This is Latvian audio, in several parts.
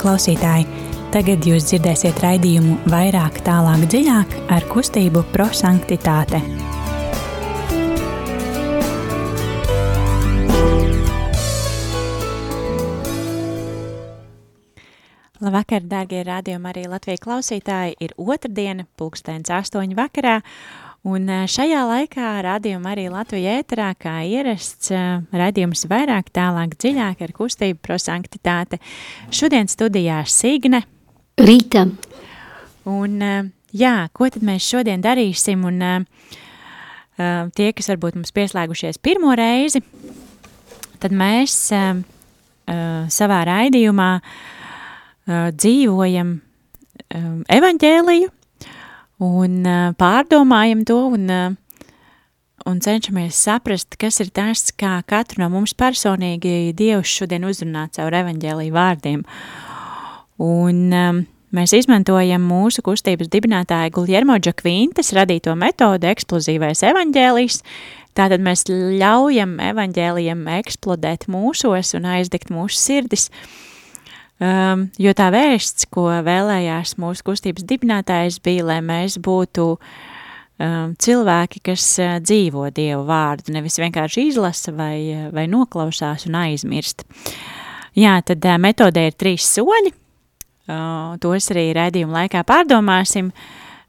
klausītāji! Tagad jūs dzirdēsiet raidījumu vairāk, tālāk, dziļāk ar kustību prosanktitāte. Labvakar, dārgie rādījumi, arī Latvijas klausītāji. Ir otrdiena, pulkstens astoņi vakarā, Un šajā laikā radījuma arī Latvijā ēterā, kā ierasts, radījums vairāk, tālāk, dziļāk ar kustību prosanktitāte. Šodien studijā Signe. Rīta. Un jā, ko tad mēs šodien darīsim? Un tie, kas varbūt mums pieslēgušies pirmo reizi, tad mēs savā raidījumā dzīvojam evaņģēliju, un pārdomājam to un, un cenšamies saprast, kas ir tas, kā katru no mums personīgi Dievs šodien uzrunā caur evaņģēliju vārdiem. Un mēs izmantojam mūsu kustības dibinātāja Guljermo Džakvintas radīto metodu eksplozīvais evaņģēlijs, tātad mēs ļaujam evaņģēlijam eksplodēt mūsos un aizdegt mūsu sirdis, uh, Um, jo tā vēsts, ko vēlējās mūsu kustības dibinātājs, bija, lai mēs būtu um, cilvēki, kas uh, dzīvo Dievu vārdu, nevis vienkārši izlasa vai, uh, vai noklausās un aizmirst. Jā, tad uh, metodē ir trīs soļi, uh, tos arī raidījuma laikā pārdomāsim,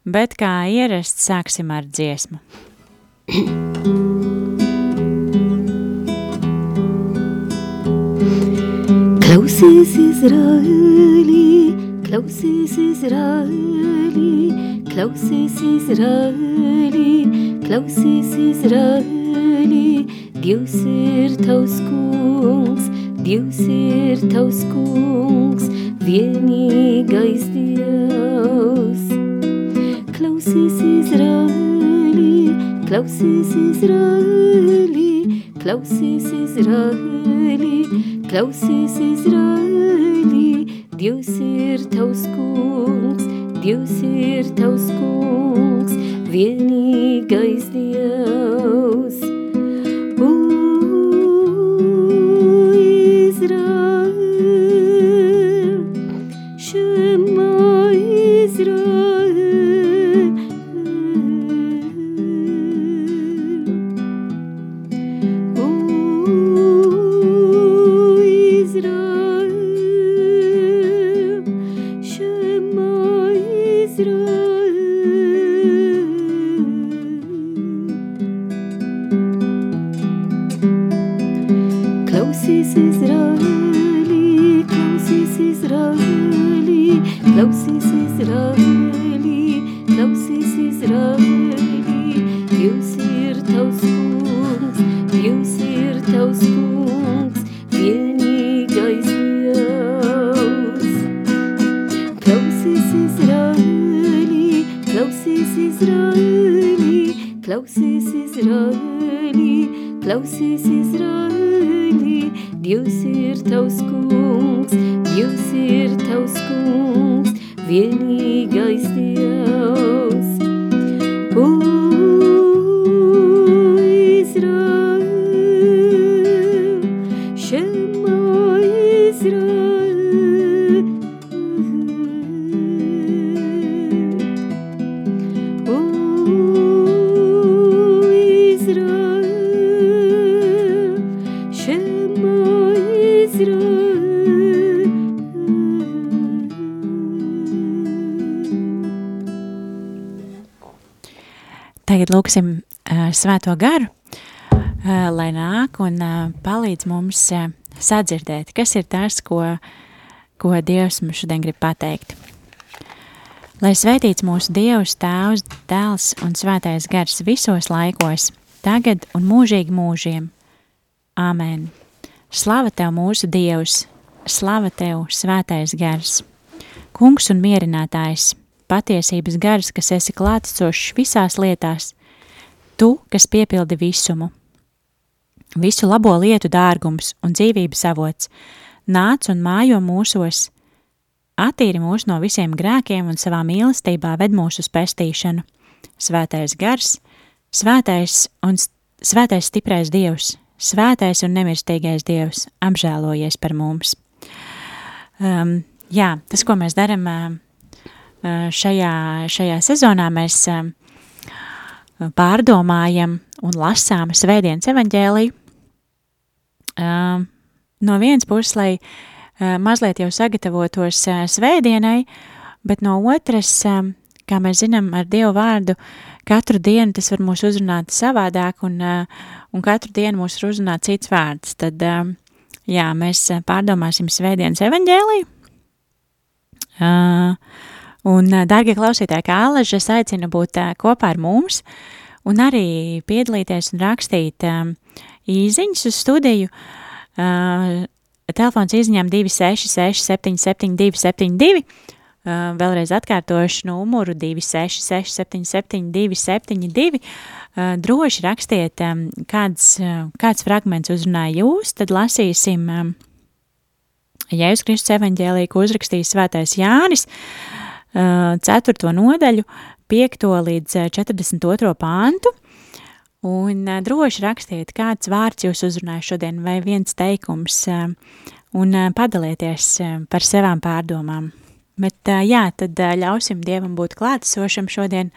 bet kā ierasts sāksim ar dziesmu. Klausies, Izraēlī, klausies, Izraēlī, klausies, Izraēlī, klausies, Izraēlī. Dievs ir tavs kungs, Dievs ir tavs kungs, vienīgais Dievs. Klausies, Izraēlī, klausies, Izraēlī, klausies, Izraēlī, Klausies, Izraēlī, Dievs ir tavs kungs, Dievs ir tavs kungs, vienīgais Dievs. Tagad lūksim uh, svēto garu, uh, lai nāk un uh, palīdz mums uh, sadzirdēt, kas ir tas, ko, ko Dievs mums šodien grib pateikt. Lai svētīts mūsu Dievs, Tēvs, Dēls un Svētais gars visos laikos, tagad un mūžīgi mūžiem. Āmen. Slava Tev mūsu Dievs, slava Tev Svētais gars, Kungs un mierinātājs, patiesības gars, kas esi klātesošs visās lietās, tu, kas piepildi visumu. Visu labo lietu dārgums un dzīvības avots, nāc un mājo mūsos, attīri mūs no visiem grēkiem un savā mīlestībā ved mūsu pestīšanu. Svētais gars, svētais un svētais stiprais Dievs, svētais un nemirstīgais Dievs, apžēlojies par mums. Um, jā, tas, ko mēs darām šajā, šajā sezonā, mēs pārdomājam un lasām svētdienas evaņģēliju. No vienas puses, lai mazliet jau sagatavotos svētdienai, bet no otras, kā mēs zinām, ar Dievu vārdu katru dienu tas var mūs uzrunāt savādāk un, un katru dienu mūs uzrunā cits vārds. Tad, jā, mēs pārdomāsim svētdienas evaņģēliju. Un, dārgie klausītāji, kā Aleģa, es aicinu būt kopā ar mums un arī piedalīties un rakstīt īziņas uz studiju. Telefons izņem 266 772 72 Uh, vēlreiz atkārtošu numuru 266 772 72. Uh, droši rakstiet, kāds, kāds fragments uzrunāja jūs, tad lasīsim Jēzus Kristus evaņģēlī, ko uzrakstījis svētais Jānis, uh, 4. nodaļu, 5. līdz 42. pāntu. Un uh, droši rakstiet, kāds vārds jūs uzrunāja šodien, vai viens teikums, un padalieties par savām pārdomām. Bet jā, tad ļausim Dievam būt klātesošam šodien,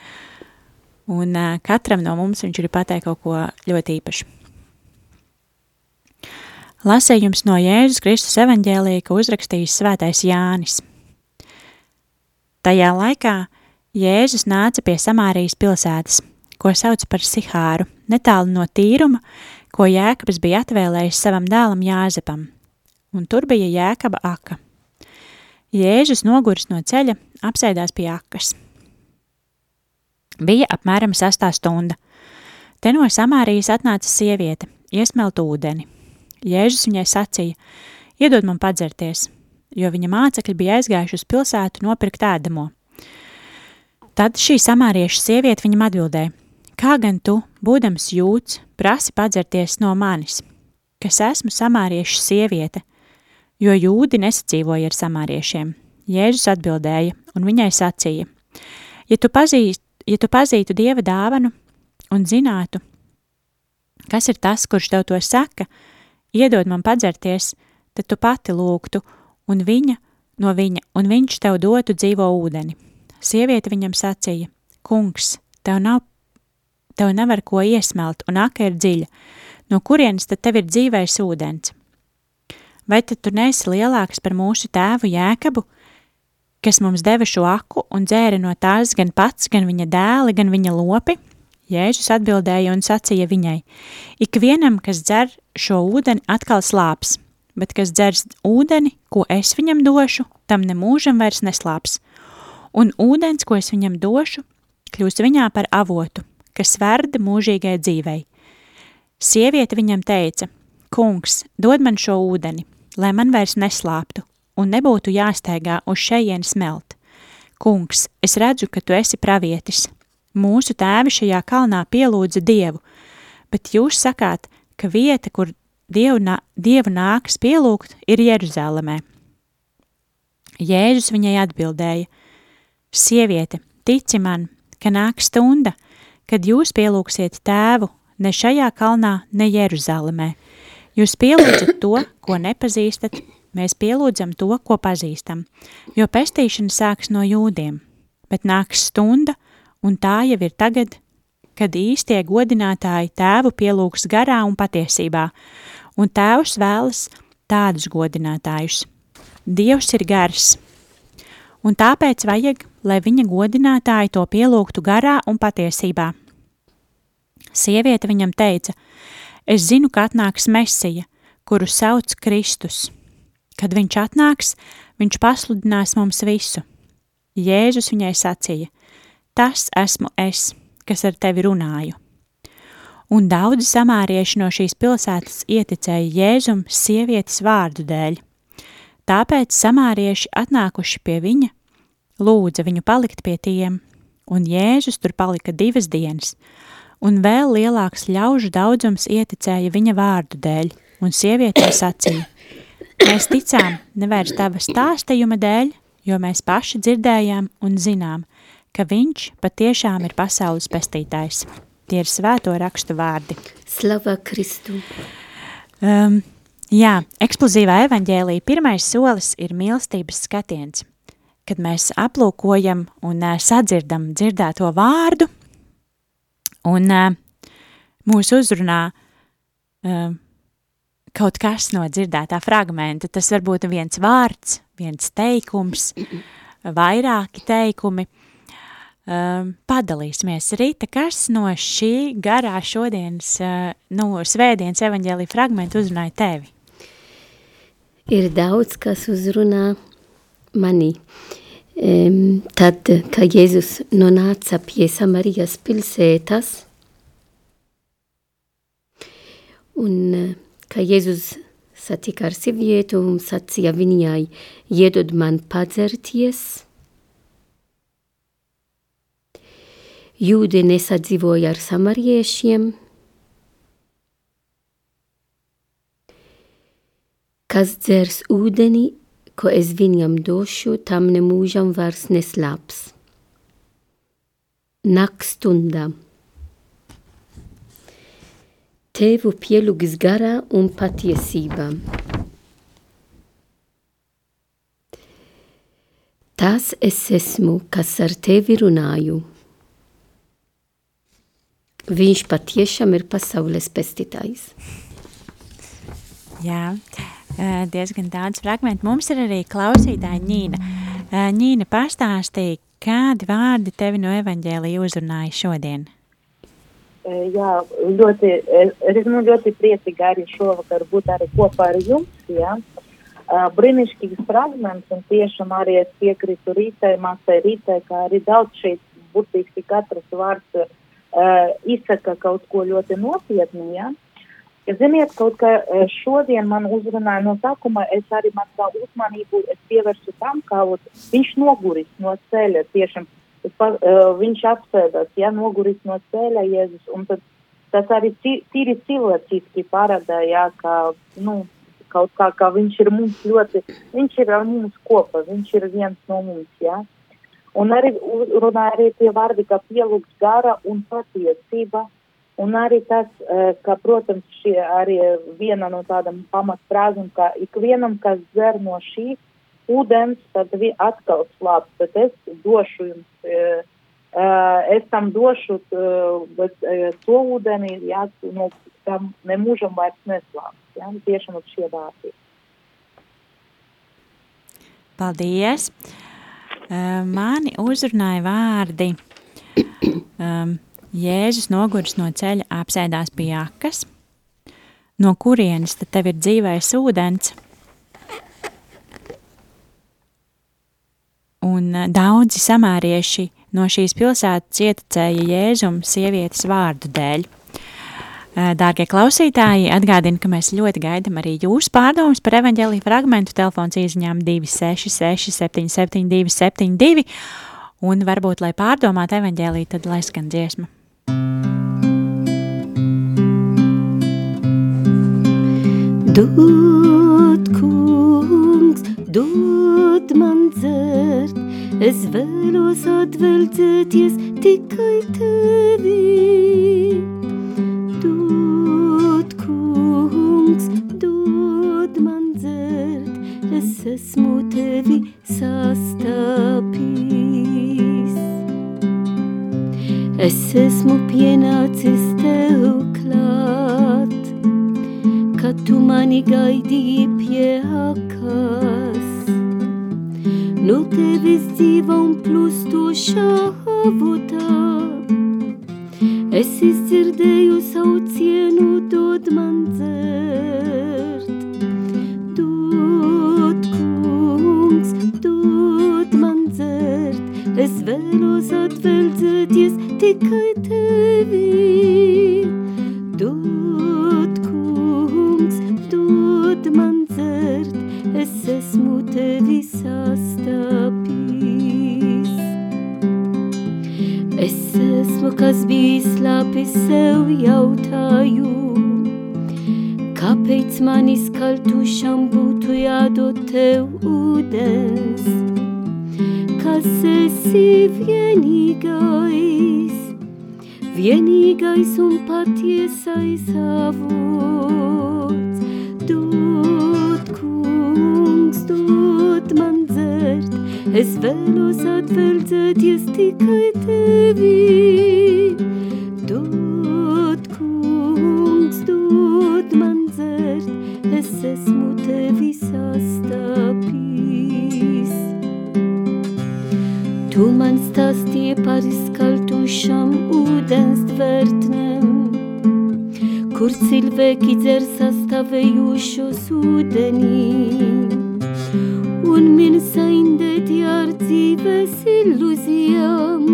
un katram no mums viņš ir pateikt kaut ko ļoti īpašu. Lasējums no Jēzus Kristus evaņģēlī, ko uzrakstījis svētais Jānis. Tajā laikā Jēzus nāca pie Samārijas pilsētas, ko sauc par Sihāru, netālu no tīruma, ko Jēkabs bija atvēlējis savam dēlam Jāzepam, un tur bija Jēkaba aka. Jēzus noguris no ceļa, apsēdās pie akas. Bija apmēram sastā stunda. Te no Samārijas atnāca sieviete, iesmelt ūdeni. Jēzus viņai sacīja, iedod man padzerties, jo viņa mācekļi bija aizgājuši uz pilsētu nopirkt ēdamo. Tad šī samārieša sieviete viņam atbildēja, kā gan tu, būdams jūts, prasi padzerties no manis, kas esmu samārieša sieviete – jo jūdi nesadzīvoja ar samāriešiem. Jēzus atbildēja, un viņai sacīja, ja tu, pazīst, ja tu pazītu Dieva dāvanu un zinātu, kas ir tas, kurš tev to saka, iedod man padzerties, tad tu pati lūgtu, un viņa no viņa, un viņš tev dotu dzīvo ūdeni. Sieviete viņam sacīja, kungs, tev nav, tev nevar ko iesmelt, un aka ir dziļa, no kurienes tad tev ir dzīvais ūdens? vai tad tu neesi lielāks par mūsu tēvu Jēkabu, kas mums deva šo aku un dzēra no tās gan pats, gan viņa dēli, gan viņa lopi? Jēzus atbildēja un sacīja viņai, ik vienam, kas dzer šo ūdeni, atkal slāps, bet kas dzers ūdeni, ko es viņam došu, tam nemūžam vairs neslāps, un ūdens, ko es viņam došu, kļūst viņā par avotu, kas verda mūžīgai dzīvei. Sieviete viņam teica, kungs, dod man šo ūdeni, lai man vairs neslāptu un nebūtu jāsteigā uz šejienu smelt. Kungs, es redzu, ka tu esi pravietis. Mūsu tēvi šajā kalnā pielūdza Dievu, bet jūs sakāt, ka vieta, kur Dievu, nā, Dievu nākas pielūgt, ir Jeruzalemē. Jēzus viņai atbildēja, Sieviete, tici man, ka nāk stunda, kad jūs pielūgsiet tēvu ne šajā kalnā, ne Jeruzalemē, Jūs pielūdzat to, ko nepazīstat, mēs pielūdzam to, ko pazīstam, jo pestīšana sāks no jūdiem, bet nāks stunda, un tā jau ir tagad, kad īstie godinātāji tēvu pielūgs garā un patiesībā, un tēvs vēlas tādus godinātājus. Dievs ir gars, un tāpēc vajag, lai viņa godinātāji to pielūgtu garā un patiesībā. Sieviete viņam teica – Es zinu, ka atnāks Mesija, kuru sauc Kristus. Kad viņš atnāks, viņš pasludinās mums visu. Jēzus viņai sacīja: Tas esmu es, kas ar tevi runāju. Un daudzi samārieši no šīs pilsētas ieticēja Jēzum sievietes vārdu dēļ. Tāpēc samārieši atnākuši pie viņa, lūdza viņu palikt pie tiem, un Jēzus tur palika divas dienas, un vēl lielāks ļaužu daudzums ieticēja viņa vārdu dēļ, un sievietē sacīja, mēs ticām nevērs tava stāstījuma dēļ, jo mēs paši dzirdējām un zinām, ka viņš patiešām ir pasaules pestītājs. Tie ir svēto rakstu vārdi. Slava Kristu. Um, Jā, eksplozīvā evaņģēlī pirmais solis ir mīlestības skatiens, kad mēs aplūkojam un uh, sadzirdam dzirdēto vārdu, un uh, mūs uzrunā uh, kaut kas no dzirdētā fragmenta. Tas var būt viens vārds, viens teikums, vairāki teikumi. Um, padalīsimies, Rīta, kas no šī garā šodienas, uh, no svētdienas evaņģēlī fragmentu uzrunāja tevi? Ir daudz, kas uzrunā mani. Um, tad, kad Jēzus nonāca pie Samarijas pilsētas, un uh, ka Jēzus satika ar sievieti un sacīja viņai, iedod man padzerties. Jūdi nesadzīvoja ar samariešiem, kas dzers ūdeni, ko es viņam došu, tam nemūžam vairs neslāps. Naktstunda tevu pielūgs garā un patiesībā. Tas es esmu, kas ar tevi runāju. Viņš patiešām ir pasaules pestītājs. Jā, diezgan daudz fragmentu. Mums ir arī klausītāja Ņīna. Ņīna pastāstīja, kādi vārdi tevi no evaņģēlija uzrunāja šodien? Jā, ļoti, es esmu ļoti priecīga arī šovakar būt arī kopā ar jums. Jā. Brīnišķīgs fragments, un tiešām arī es piekrītu Rītai, Māsai Rītai, kā arī daudz šeit burtiski katrs vārds izsaka kaut ko ļoti nopietnu. Jā. Ja ziniet, kaut kā šodien man uzrunāja no sākuma, es arī man tā uzmanību pievērsu tam, kā viņš noguris no ceļa tiešām pa, uh, viņš apsēdās, ja noguris no ceļa Jēzus, un tad tas arī tīri cilvēciski parādā, jā, ka, nu, kaut kā, ka viņš ir mums ļoti, viņš ir ar mums kopā, viņš ir viens no mums, jā. Un arī runā arī tie vārdi, ka pielūgs gara un patiesība, un arī tas, ka, protams, šie arī viena no tādām pamatfrāzēm, ka ikvienam, kas dzer no šī, ūdens, tad atkal slāpst, bet es došu jums, uh, es tam došu, bet to ūdeni, jā, no tam nemūžam vairs neslāpst, jā, tiešām šie vārdi. Paldies! Uh, mani uzrunāja vārdi. Um, Jēzus noguris no ceļa apsēdās pie akas, no kurienes tad tev ir dzīvais ūdens – un eh, daudzi samārieši no šīs pilsētas ieticēja Jēzum sievietes vārdu dēļ. Eh, dārgie klausītāji, atgādinu, ka mēs ļoti gaidām arī jūsu pārdomas par evaņģēlīju fragmentu telefons īziņām 266 772 72 un varbūt, lai pārdomātu evaņģēlīju, tad lai skan dziesma. Dod, kungs, dod man dzert, es vēlos atveldzēties tikai tevi. Esmu pienācis vienīgais un patiesais avots. Dod, kungs, dod man dzert, es vēlos atverdzēties tikai tevi. Dod, kungs, dod man dzert, es esmu tevi sastapījis. Tu man stāstīji par izkaltušam ūdens dvertnēm, kur cilvēki dzer sastāvējušos ūdenī un min saindēti ar dzīves ilūzijām,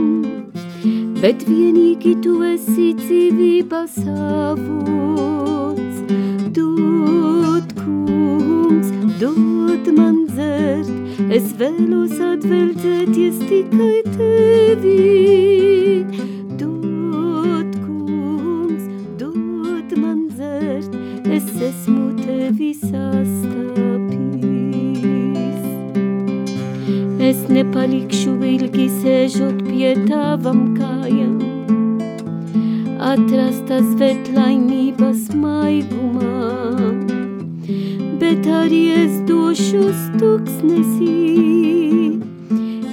bet vienīgi tu esi dzīvības avots. Dod, kungs, dod man dzert, es vēlos atveldzēties tikai tevi. Došos tuksnesī,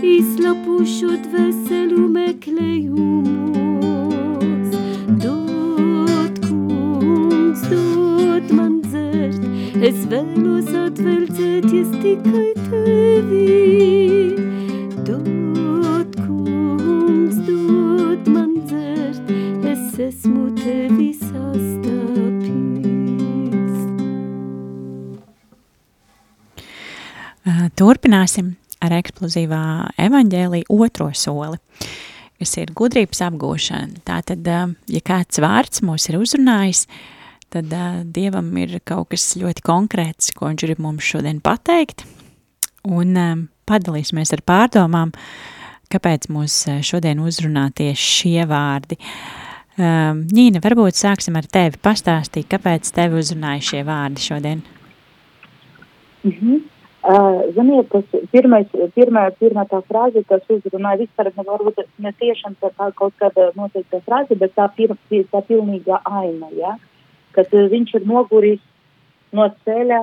izlapušu dvēselu meklējumus. Dod, kungs, dod man dzert, es vēlos atveldzēties tikai tevi. Ar eksplozīvā evaņģēlī otro soli, kas ir gudrības apgūšana. Tātad, ja kāds vārds mūs ir uzrunājis, tad Dievam ir kaut kas ļoti konkrēts, ko viņš grib mums šodien pateikt, un padalīsimies ar pārdomām, kāpēc mūs šodien uzrunā tieši šie vārdi. Ņīna, varbūt sāksim ar tevi pastāstīt, kāpēc tevi uzrunāja šie vārdi šodien? Mm -hmm. Uh, ziniet, tas pirmais, pirmā, pirmā tā frāze, kas uzrunāja vispār, ne varbūt ne tiešām tā kā kaut kāda noteikta frāze, bet tā, pir, tā pilnīga aina, ja? kad uh, viņš ir noguris no ceļa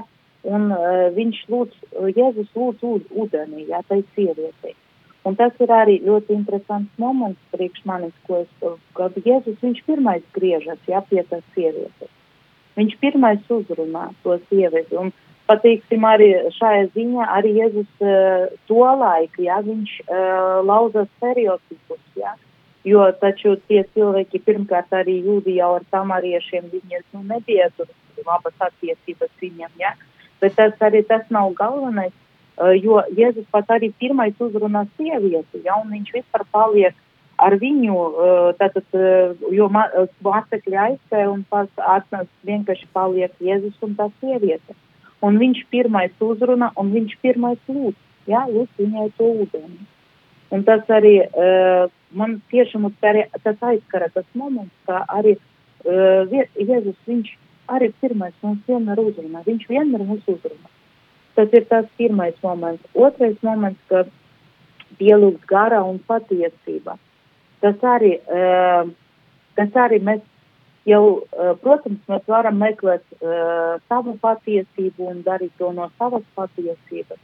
un uh, viņš lūdz, Jēzus lūdz ūdenī, ja, tai sievietei. Un tas ir arī ļoti interesants moments priekš manis, ko es, kad Jēzus viņš pirmais griežas, ja, pie tās sievietes. Viņš pirmais uzrunā to sievieti. Un, pateiksim, arī šajā ziņā arī Jēzus uh, to laiku, ja, viņš uh, lauza stereotipus, ja, jo taču tie cilvēki pirmkārt arī jūdi jau ar samariešiem, viņi nu, nebija tur labas attiecības viņam, ja, bet tas arī tas nav galvenais, uh, jo Jēzus pat arī pirmais uzrunā sievieti, ja, un viņš vispār paliek ar viņu, uh, tātad, uh, jo mācekļi aizsē un pats atnāc vienkārši paliek Jēzus un tā sieviete un viņš pirmais uzrunā, un viņš pirmais lūdz, jā, lūdz viņai to ūdeni. Un tas arī uh, man tiešām arī, tas aizskara tas moments, kā arī uh, Jēzus, viņš arī pirmais mums vienmēr uzrunā, viņš vienmēr mūs uzrunā. Tas ir tas pirmais moments. Otrais moments, ka pielūgt garā un patiesība. Tas arī, uh, tas arī mēs jau, eh, protams, mēs varam meklēt uh, savu patiesību un darīt to no savas patiesības,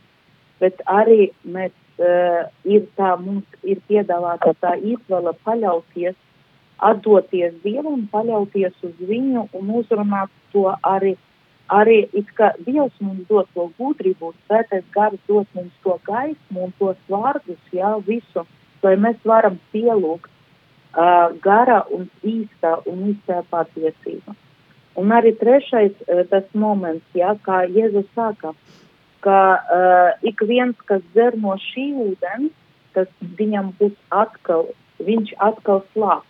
bet arī mēs uh, ir tā, mums ir piedāvāta tā izvēle paļauties, atdoties Dievam, paļauties uz viņu un uzrunāt to arī, arī it kā Dievs mums dod to gudrību, svētais gars dod mums to gaismu un tos vārdus, jā, visu, lai mēs varam pielūgt uh, gara un īsta un īstā patiesība. Un arī trešais uh, tas moments, ja, kā Jēzus saka, ka uh, ik viens, kas dzer no šī ūdens, tas viņam būs atkal, viņš atkal slāps.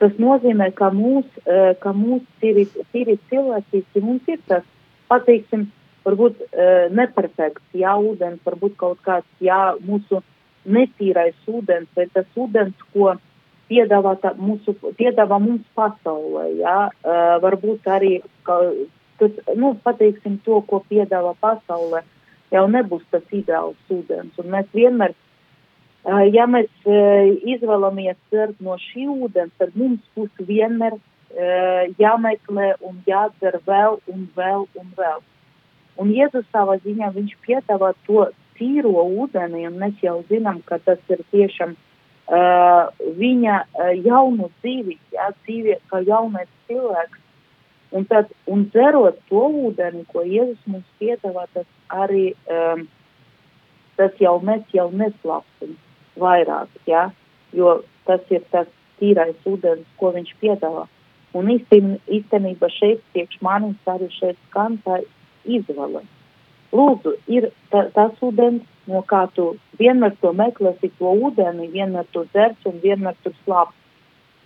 Tas nozīmē, ka mūs, uh, mūs tīri, tīri cilvēciski mums ir tas, pateiksim, varbūt uh, neperfekts, jā, ūdens, varbūt kaut kāds, jā, mūsu netīrais ūdens, vai tas ūdens, ko uh, piedāvā, tā, mūsu, piedāvā mums pasaulē. Ja? Uh, varbūt arī, ka, tas, nu, pateiksim to, ko piedāvā pasaulē, jau nebūs tas ideāls ūdens. Un mēs vienmēr, uh, ja mēs uh, izvēlamies dzert no šī ūdens, tad mums būs vienmēr uh, jāmeklē un jādzer vēl un vēl un vēl. Un Jēzus savā ziņā viņš piedāvā to tīro ūdeni, un mēs jau zinām, ka tas ir tiešām uh, viņa uh, jaunu dzīvi, jā, dzīvi kā jaunais cilvēks. Un, tad, un dzerot to ūdeni, ko Jēzus mums piedāvā, tas arī, um, tas jau mēs jau neslapsim vairāk, jā, jo tas ir tas tīrais ūdens, ko viņš piedāvā. Un īsten, īstenībā šeit priekš manis arī šeit skan tā izvēle. Lūdzu, ir ta, tas ūdens, no kā tu vienmēr to meklēsi, to ūdeni, vienmēr to dzers un vienmēr tur slāps.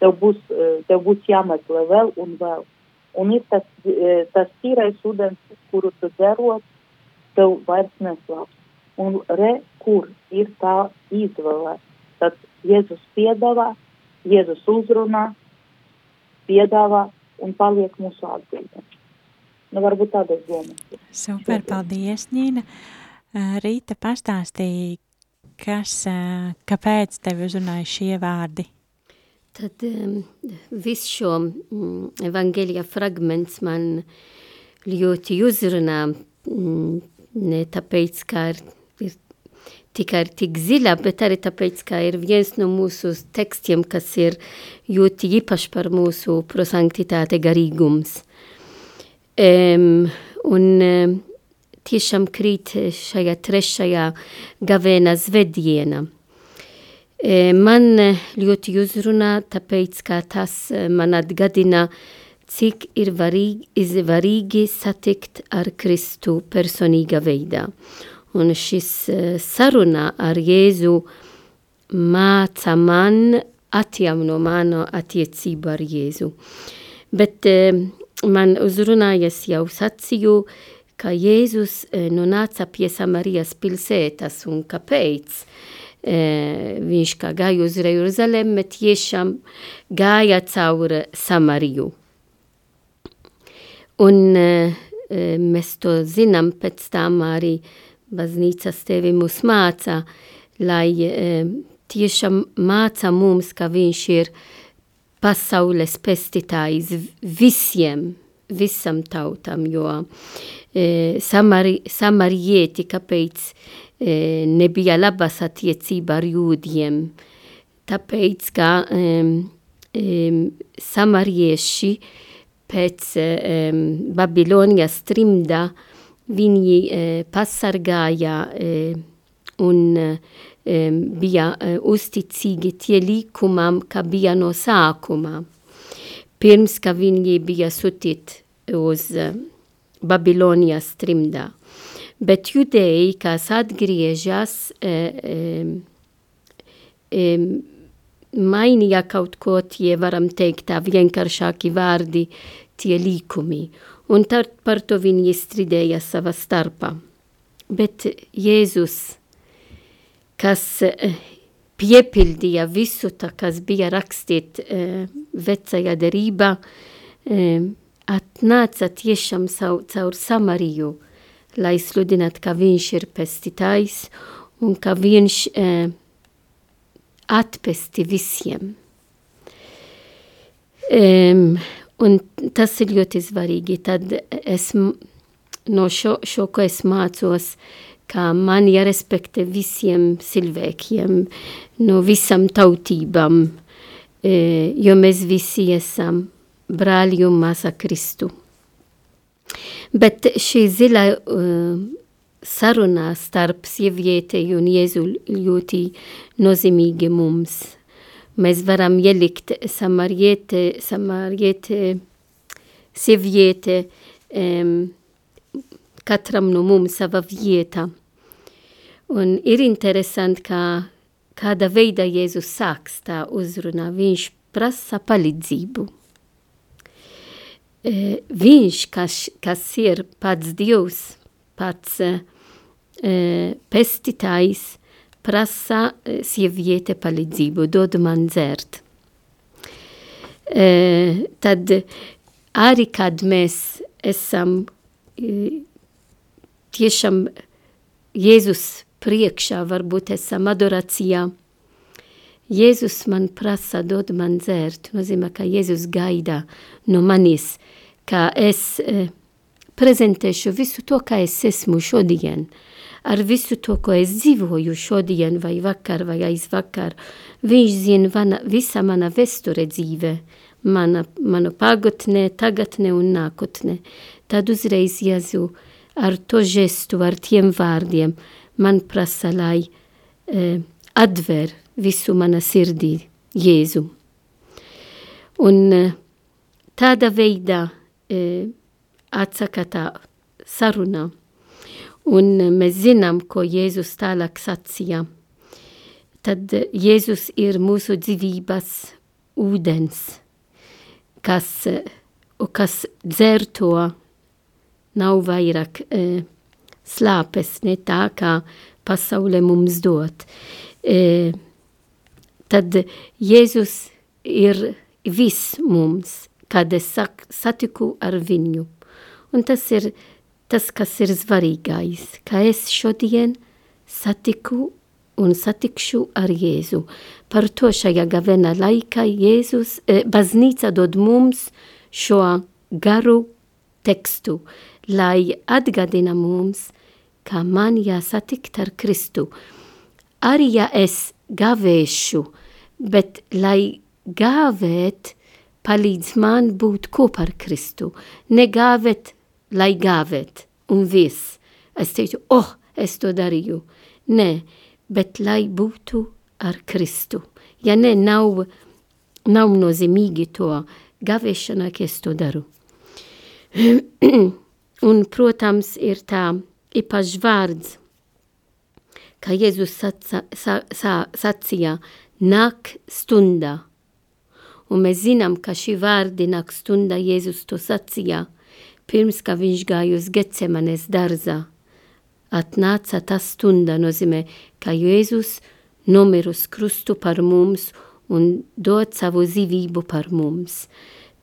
Tev būs, eh, tev būs jāmeklē vēl un vēl. Un ir tas, eh, tas tīrais ūdens, kuru tu dzerot, tev vairs neslāps. Un re, kur ir tā izvēle? Tad Jēzus piedāvā, Jēzus uzrunā, piedāvā un paliek mūsu atbildība. Nu, varbūt tādas domas. Super, paldies, Ņīna. Rīta pastāstīja, kas, kāpēc tev uzrunāja šie vārdi? Tad um, viss šo um, evangelija fragments man ļoti uzrunā, um, ne tāpēc, ka ir, ir tikai tik zila, bet arī tāpēc, ka ir viens no mūsu tekstiem, kas ir ļoti īpaši par mūsu prosanktitāte garīgums. Um, un tiešām krīt šajā trešajā gavēna zveddiena. Um, man ļoti uzrunā, tāpēc, ka tas man atgadina, cik ir varīgi, varīgi satikt ar Kristu personīga veidā. Un šis saruna ar Jēzu māca man atjauno manu attiecību ar Jēzu. Bet man uzrunājas jau sacīju, ka Jēzus e, nonāca pie Samarijas pilsētas un kāpēc. E, viņš kā gāja uz Jeruzalem, bet tiešām gāja caur Samariju. Un e, mēs to zinām, pēc tam arī baznīcas tevi mūs māca, lai tiešām māca mums, ka viņš ir uh, pasaules pestītājs visiem, visam tautam, jo e, samari, samarieti, kāpēc e, nebija labas attiecība ar jūdiem, tāpēc, ka e, e, samarieši pēc e, Babilonijas trimda viņi e, pasargāja e, un e, bija e, uzticīgi tie likumam, ka bija no sākuma. Pirms, ka viņi bija sūtīti uz e, Babilonijas trimdā. Bet judēji, kas atgriežas, e, e, mainīja kaut ko, tie varam teikt tā vienkāršāki vārdi, tie likumi. Un tad par to viņi strīdēja savā starpā. Bet Jēzus kas eh, piepildīja visu tā, kas bija rakstīt uh, vecajā derībā, uh, atnāca tiešām caur, Samariju, lai sludinātu, ka viņš ir pestītājs un ka viņš atpesti visiem. Um, un tas ir ļoti svarīgi. Tad es no šo, šo ko es mācos, uh, ka man jārespektē visiem cilvēkiem, no visam tautībām, e, jo mēs visi esam brāļi un māsa Kristu. Bet šī zila uh, saruna starp sievieti un Jēzu ļoti nozīmīgi mums. Mēs varam ielikt samariete, samariete, sieviete, um, katram no mums sava vieta. Un ir interesanti, ka kāda veida Jēzus sāks tā uzrunā, viņš prasa palīdzību. E, viņš, kas, kas ir pats Dievs, pats e, pestītājs, prasa e, sieviete palīdzību, dod man dzert. Tad arī, kad mēs esam tiešām Jēzus priekšā, varbūt esam adorācijā. Jēzus man prasa, dod man dzērt, nozīmē, ka Jēzus gaida no manis, ka es eh, prezentēšu visu to, kā es esmu šodien, ar visu to, ko es dzīvoju šodien vai vakar vai aizvakar. Viņš zina vana, visa mana vesture dzīve, mana, manu pagotnē, tagadnē un nākotnē. Tad uzreiz Jēzu ar to žestu, ar tiem vārdiem man prasa, lai eh, atver visu mana sirdī Jēzu. Un eh, tādā veidā eh, atsaka tā saruna. Un mēs zinām, ko Jēzus tālāk sacīja. Tad Jēzus ir mūsu dzīvības ūdens, kas, kas dzer to, nav vairāk e, slāpes, ne tā kā pasaule mums dod. E, tad Jēzus ir viss mums, kad es satiku ar viņu. Un tas ir tas, kas ir svarīgais, ka es šodien satiku un satikšu ar Jēzu. Par to šajā gavena laikā Jēzus, eh, baznīca dod mums šo garu tekstu, lai atgādina mums, ka man jāsatikt ar Kristu. Arī ja es gavēšu, bet lai gāvēt, palīdz man būt kopā ar Kristu. Negāvēt lai gāvēt, un viss. Es teicu, oh, es to darīju. Nē, bet lai būtu ar Kristu. Ja ne, nav, nav nozīmīgi to gavēšana, ka es to daru. un, protams, ir tā īpašs vārds, kā Jēzus saca, sa, sa, sacīja, nāk stundā. Un mēs zinām, ka šī vārdi nāk stundā Jēzus to sacīja – pirms kā viņš gāja uz Gecemanes dārzā. Atnāca tā stunda, nozīmē, ka Jēzus nomir uz krustu par mums un dod savu dzīvību par mums.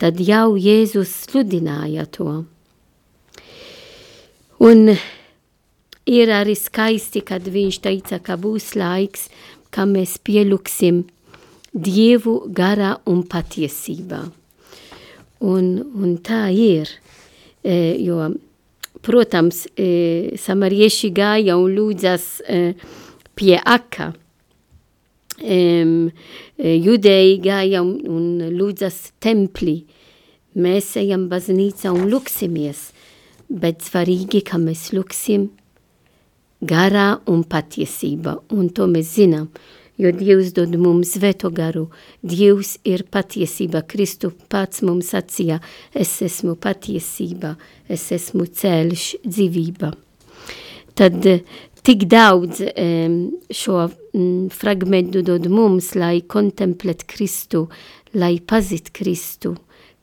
Tad jau Jēzus sludināja to. Un ir arī skaisti, kad viņš teica, ka būs laiks, ka mēs pielūksim Dievu garā un patiesībā. Un, un tā ir. E, jo, protams, e, samarieši gāja un lūdzas e, pie aka. Judēji gāja un, un lūdzas templī. Mēs ejam baznīca un lūksimies, bet svarīgi, ka mēs lūksim garā un patiesība, un to mēs zinām jo Dievs dod mums svēto garu. Dievs ir patiesība. Kristu pats mums sacīja, es esmu patiesība, es esmu ceļš, dzīvība. Tad eh, tik daudz um, šo um, fragmentu dod mums, lai kontemplēt Kristu, lai pazit Kristu,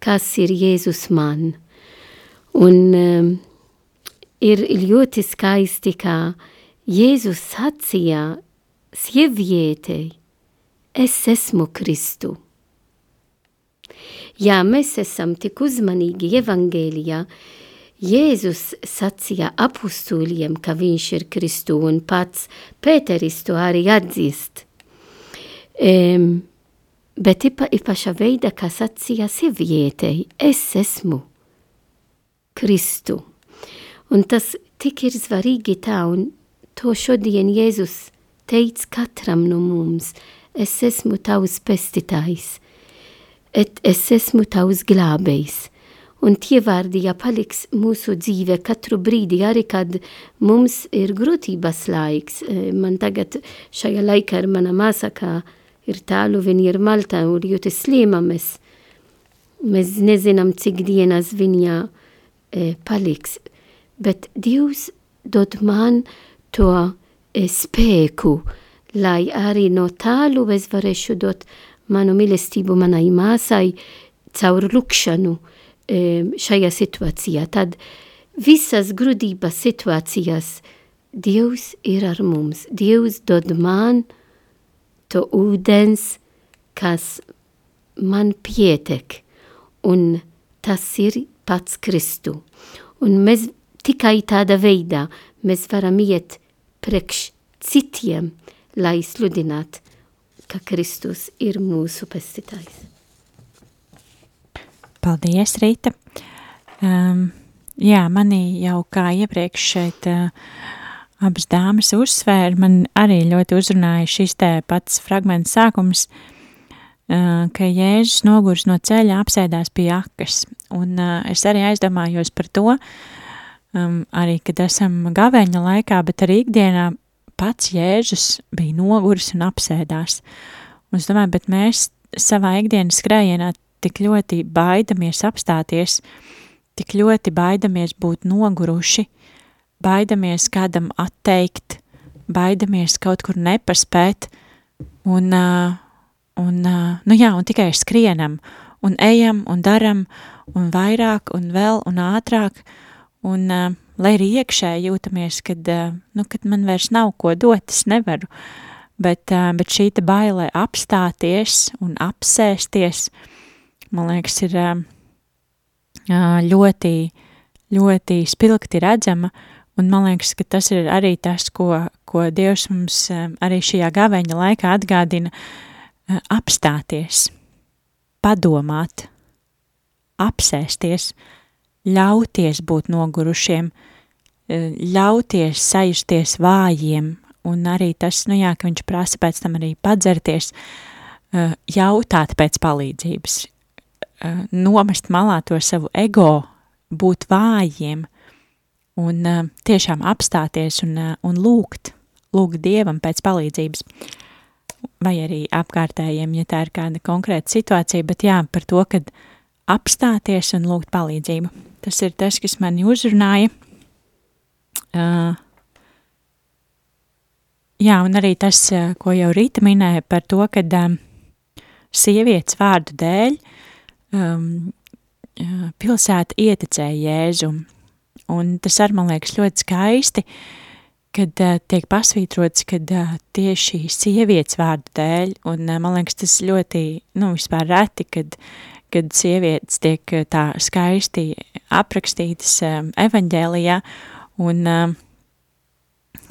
kas ir Jēzus man. Un um, ir ļoti skaisti, ka Jēzus sacīja sievietei, es esmu Kristu. Ja mēs esam tik uzmanīgi evangēlijā, Jēzus sacīja apustūļiem, ka viņš ir Kristu un pats Pēteris to arī atzīst. Um, bet ipa, ipaša veida, kā sacīja sievietei, es esmu Kristu. Un tas tik ir svarīgi tā, un to šodien Jēzus teic katram no mums, es esmu tavs pestītājs, et es esmu tavs glābējs. Un tie vārdi, ja paliks mūsu dzīve katru brīdi, arī kad mums ir grūtības laiks, e, man tagad šajā laikā ir mana māsa, kā ir tālu, viņa ir Malta un ļoti slima, mēs, mēs nezinām, cik dienas viņa e, paliks, bet Dievs dod man to spēku, lai arī no tālu es varēšu dot manu mīlestību manai māsai caur lukšanu šajā situācijā. Tad visas grūtības situācijas Dievs ir ar mums. Dievs dod man to ūdens, kas man pietek, un tas ir pats Kristu. Un mēs tikai tādā veidā mēs varam iet priekš citiem, lai sludinātu, ka Kristus ir mūsu pestītājs. Paldies, Rīta! Um, jā, manī jau kā iepriekš šeit uh, abas dāmas uzsvēra, man arī ļoti uzrunāja šis te pats fragments sākums, ka Jēzus nogurs no ceļa apsēdās pie akas, un es arī aizdomājos par to, arī, kad esam gavēņa laikā, bet arī ikdienā pats Jēzus bija nogurs un apsēdās. Un es domāju, bet mēs savā ikdienas skrējienā tik ļoti baidamies apstāties, tik ļoti baidamies būt noguruši, baidamies kādam atteikt, baidamies kaut kur nepaspēt, un, un, nu jā, un tikai skrienam, un ejam, un daram, un vairāk, un vēl, un ātrāk, un lai arī iekšē jūtamies, kad, nu, kad man vairs nav ko dot, es nevaru, bet, bet šī te baile apstāties un apsēsties, man liekas, ir ļoti, ļoti spilgti redzama, un man liekas, ka tas ir arī tas, ko, ko Dievs mums arī šajā gaveņa laikā atgādina, apstāties, padomāt, apsēsties, ļauties būt nogurušiem, ļauties sajusties vājiem, un arī tas, nu jā, ka viņš prasa pēc tam arī padzerties, jautāt pēc palīdzības, nomest malā to savu ego, būt vājiem. Un tiešām apstāties un, un lūgt, lūgt Dievam pēc palīdzības. Vai arī apkārtējiem, ja tā ir kāda konkrēta situācija, bet jā, par to, kad apstāties un lūgt palīdzību. Tas ir tas, kas mani uzrunāja. Uh, jā, un arī tas, ko jau Rīta minēja par to, kad um, sievietes vārdu dēļ uh, um, pilsēta ieticēja Jēzu. Un tas arī man liekas ļoti skaisti, kad uh, tiek pasvītrots, kad uh, tieši sievietes vārdu dēļ, un uh, man liekas tas ļoti, nu, vispār reti, kad, kad sievietes tiek tā skaisti aprakstītas uh, evaņģēlijā, un uh,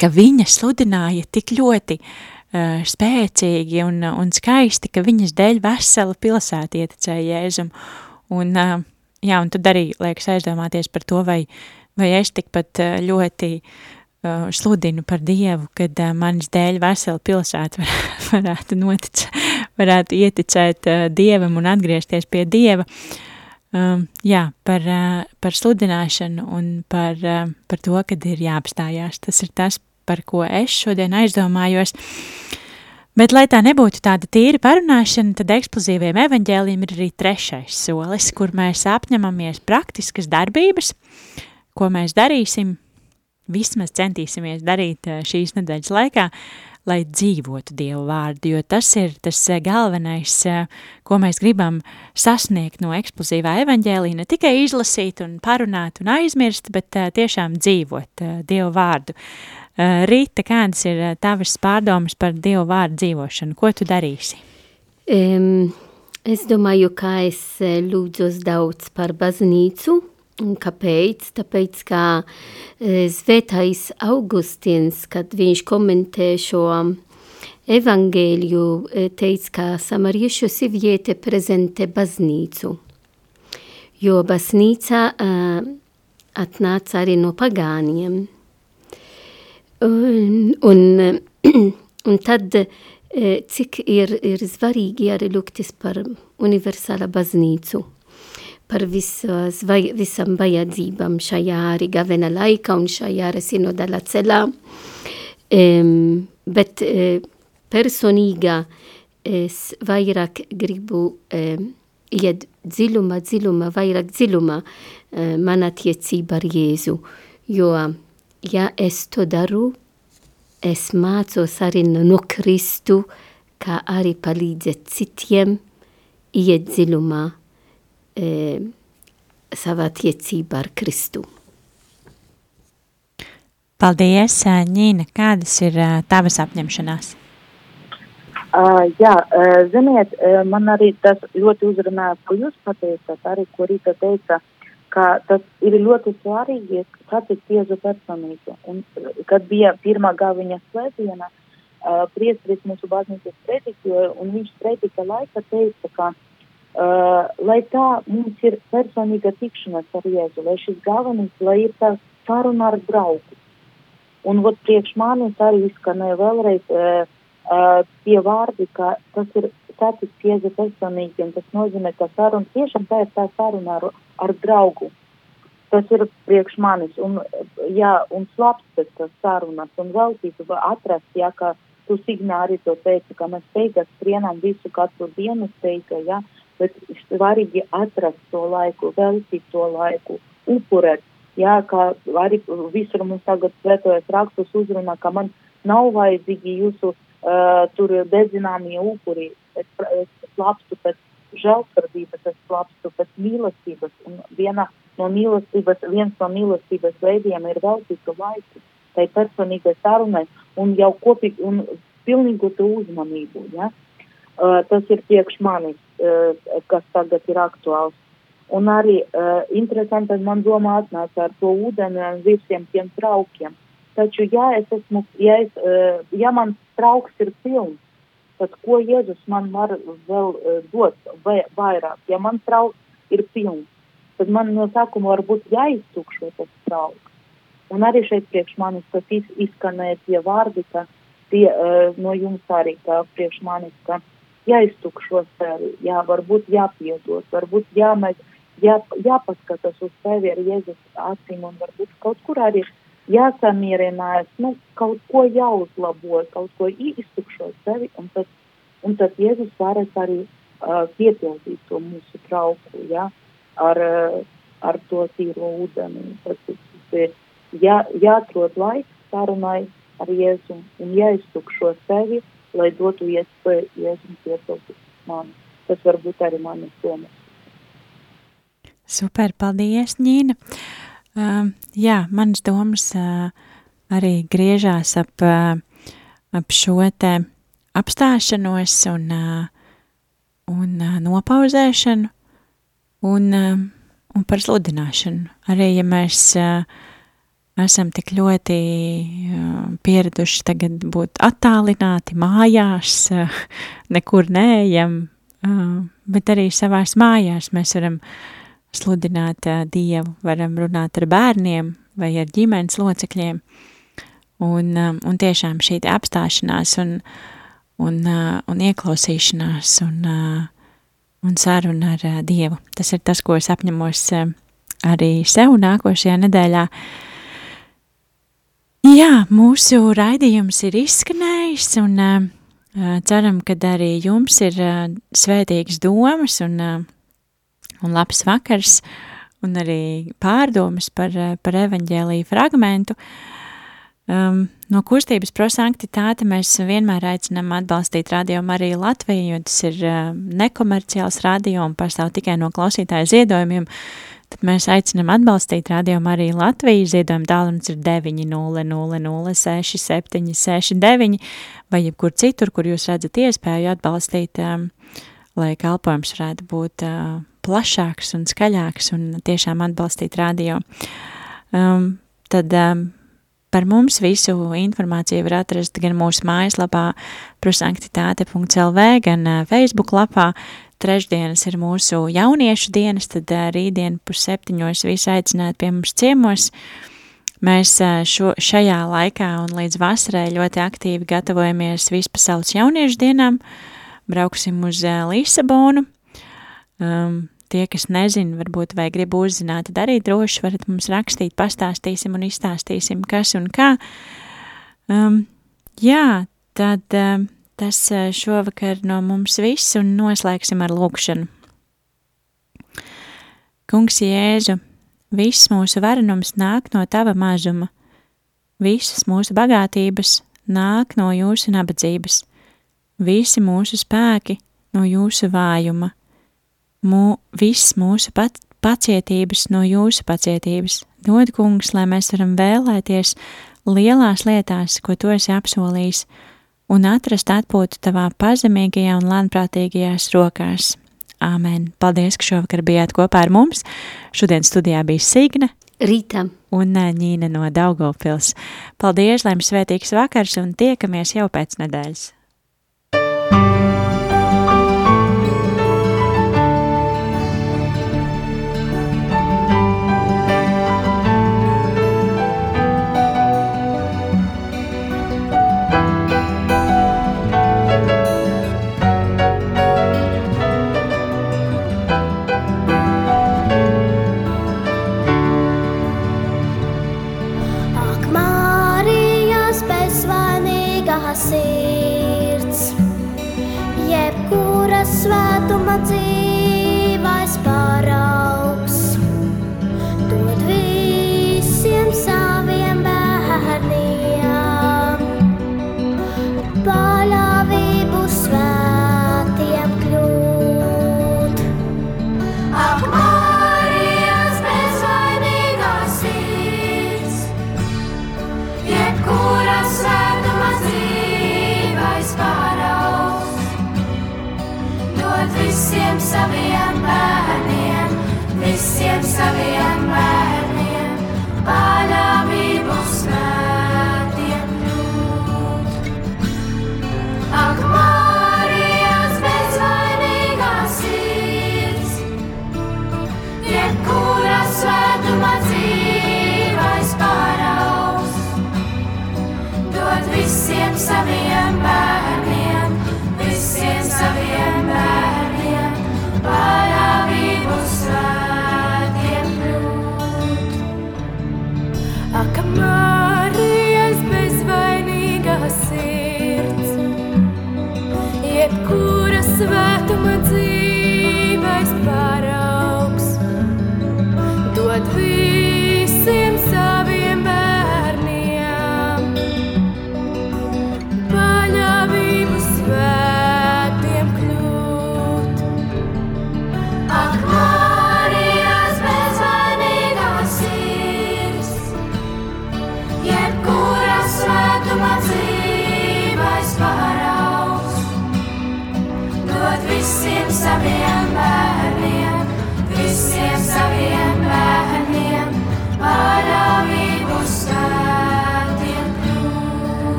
ka viņa sludināja tik ļoti uh, spēcīgi un, un skaisti, ka viņas dēļ vesela pilsēta ieticēja Jēzum. Un, uh, jā, un tad arī liekas aizdomāties par to, vai, vai es tikpat ļoti uh, sludinu par Dievu, kad uh, manis dēļ vesela pilsēta var, varētu notic, varētu ieticēt uh, Dievam un atgriezties pie Dieva. Um, jā, par, par sludināšanu un par, par to, kad ir jāapstājās. Tas ir tas, par ko es šodien aizdomājos. Bet, lai tā nebūtu tāda tīra parunāšana, tad eksplozīviem evaņģēliem ir arī trešais solis, kur mēs apņemamies praktiskas darbības, ko mēs darīsim, vismaz centīsimies darīt eh, šīs nedēļas laikā, lai dzīvotu Dievu vārdu, jo tas ir tas eh, galvenais, eh, ko mēs gribam sasniegt no eksplozīvā evaņģēlī, ne tikai izlasīt un parunāt un aizmirst, bet tiešām dzīvot Dievu vārdu. Rīta, kādas ir tavas pārdomas par Dievu vārdu dzīvošanu? Ko tu darīsi? Um, es domāju, ka es lūdzos daudz par baznīcu. Un kāpēc? Tāpēc, ka Svētais Augustīns, kad viņš komentē šo evangēliju, teica, ka samariešu sieviete prezentē baznīcu. Jo baznīca uh, atnāca arī no pagāniem. Un, un, un tad, eh, cik ir, ir svarīgi arī lūgtis par universāla baznīcu, par visas, vai, visam vajadzībām šajā arī gavena laika un šajā arī sinodala celā. Um, bet uh, personīgā es vairāk gribu um, iet dziļumā, dziļumā, vairāk dziļumā uh, man attiecība ar Jēzu, jo ja es to daru, es mācos arī no Kristu, kā arī palīdzēt citiem iet dziļumā e, savā tiecībā ar Kristu. Paldies, Ņīna. Kādas ir uh, tavas apņemšanās? Uh, jā, uh, ziniet, uh, man arī tas ļoti uzrunāja, ko jūs pateicat, arī ko Rīta teica, ka tas ir ļoti svarīgi satikt Jēzu personību. Un, kad bija pirmā gāviņa slēdziena, uh, priestris mūsu baznīcas prediķoja, un viņš predika laika teica, ka, uh, lai tā mums ir personīga tikšanās ar Jēzu, lai šis galvenais, lai ir tā saruna ar draugu. Un vot priekš manis arī izskanēja vēlreiz uh, uh, tie vārdi, ka tas ir satiks Jēzu personīgi, un tas nozīmē, ka saruna, tiešām tā ir tā saruna ar, ar draugu. Tas ir priekš manis, un, jā, un slapts pēc tas sarunas, un veltīt, atrast, jā, ka tu signā arī to teici, ka mēs teikas skrienam visu katru dienu teika, jā, bet svarīgi atrast to laiku, veltīt to laiku, upurēt, jā, kā arī visur mums tagad svetojas rakstus uzrunā, ka man nav vajadzīgi jūsu uh, tur dedzināmie upuri, es, es slapstu pēc žēlsirdības, es slapstu pēc mīlestības, un viena no mīlestības, viens no mīlestības veidiem ir veltīt laiku tai personīgai sarunai un jau kopīgi un pilnīgu to uzmanību, ja? Uh, tas ir priekš manis, uh, kas tagad ir aktuāls. Un arī uh, interesanti man domā atnāca ar to ūdeni un visiem tiem traukiem. Taču, ja es esmu, ja, es, uh, ja man trauks ir pilns, tad ko Jēzus man var vēl uh, dot vai, vairāk? Ja man trauks ir pilns, tad man no sākuma varbūt jāiztukšo tas trauks. Un arī šeit priekš manis tas iz, izskanēja tie vārdi, ka tie uh, no jums arī kā priekš manis, ka jāiztukšo sevi, jā, varbūt jāpiedot, varbūt jāmēģina jā, jāpaskatās uz sevi ar Jēzus acīm un varbūt kaut kur arī jāsamierinās, nu, kaut ko jāuzlabo, kaut ko iztukšot sevi, un tad, un tad Jēzus varēs arī uh, piepildīt to mūsu trauku, ja, ar, uh, ar to tīro ūdeni. Tas ir jā, jāatrod laiks sarunai ar Jēzu un jāiztukšo sevi, lai dotu iespēju Jēzum piepildīt mani. Tas varbūt arī manas domas. Super, paldies, Ņīna. Uh, jā, manas domas uh, arī griežās ap, uh, ap šo te apstāšanos un, uh, un uh, nopauzēšanu un, uh, un par sludināšanu. Arī, ja mēs uh, esam tik ļoti pieraduši tagad būt attālināti mājās, nekur neejam, bet arī savās mājās mēs varam sludināt Dievu, varam runāt ar bērniem vai ar ģimenes locekļiem. Un, un tiešām šī apstāšanās un, un, un ieklausīšanās un, un saruna ar Dievu. Tas ir tas, ko es apņemos arī sev nākošajā nedēļā. Jā, mūsu raidījums ir izskanējis un uh, ceram, ka arī jums ir uh, svētīgas domas un uh, un labs vakars, un arī pārdomas par, par evaņģēlīju fragmentu. Um, no kustības prosanktitāte mēs vienmēr aicinām atbalstīt radio Mariju Latviju, jo tas ir uh, nekomerciāls radio un pastāv tikai no klausītāju ziedojumiem, tad mēs aicinām atbalstīt radio Mariju Latviju, ziedojuma tālrunis ir 900067969 vai jebkur citur, kur jūs redzat iespēju atbalstīt, um, lai kalpojums varētu būt uh, plašāks un skaļāks un tiešām atbalstīt radio. Um, tad um, par mums visu informāciju var atrast gan mūsu mājaslapā prosanktitāte.lv, gan uh, Facebook lapā. Trešdienas ir mūsu jauniešu dienas, tad rītdien pusseptiņos visi aicināt pie mums ciemos. Mēs šo, šajā laikā un līdz vasarai ļoti aktīvi gatavojamies vispasaules jauniešu dienām. Brauksim uz Lisabonu. Um, tie, kas nezina, varbūt vai grib uzzināt, tad arī droši varat mums rakstīt, pastāstīsim un izstāstīsim, kas un kā. Um, jā, tad um, tas šovakar no mums viss un noslēgsim ar lūkšanu. Kungs Jēzu, viss mūsu varenums nāk no Tava mazuma, visas mūsu bagātības nāk no Jūsu nabadzības, visi mūsu spēki no Jūsu vājuma – mū, viss mūsu pat, pacietības no jūsu pacietības. Dod, kungs, lai mēs varam vēlēties lielās lietās, ko tu esi apsolījis, un atrast atpūtu tavā pazemīgajā un lēnprātīgajās rokās. Āmen! Paldies, ka šovakar bijāt kopā ar mums. Šodien studijā bija Signe. Rīta. Un Ņīna no Daugavpils. Paldies, lai jums svētīgs vakars un tiekamies jau pēc nedēļas. sabe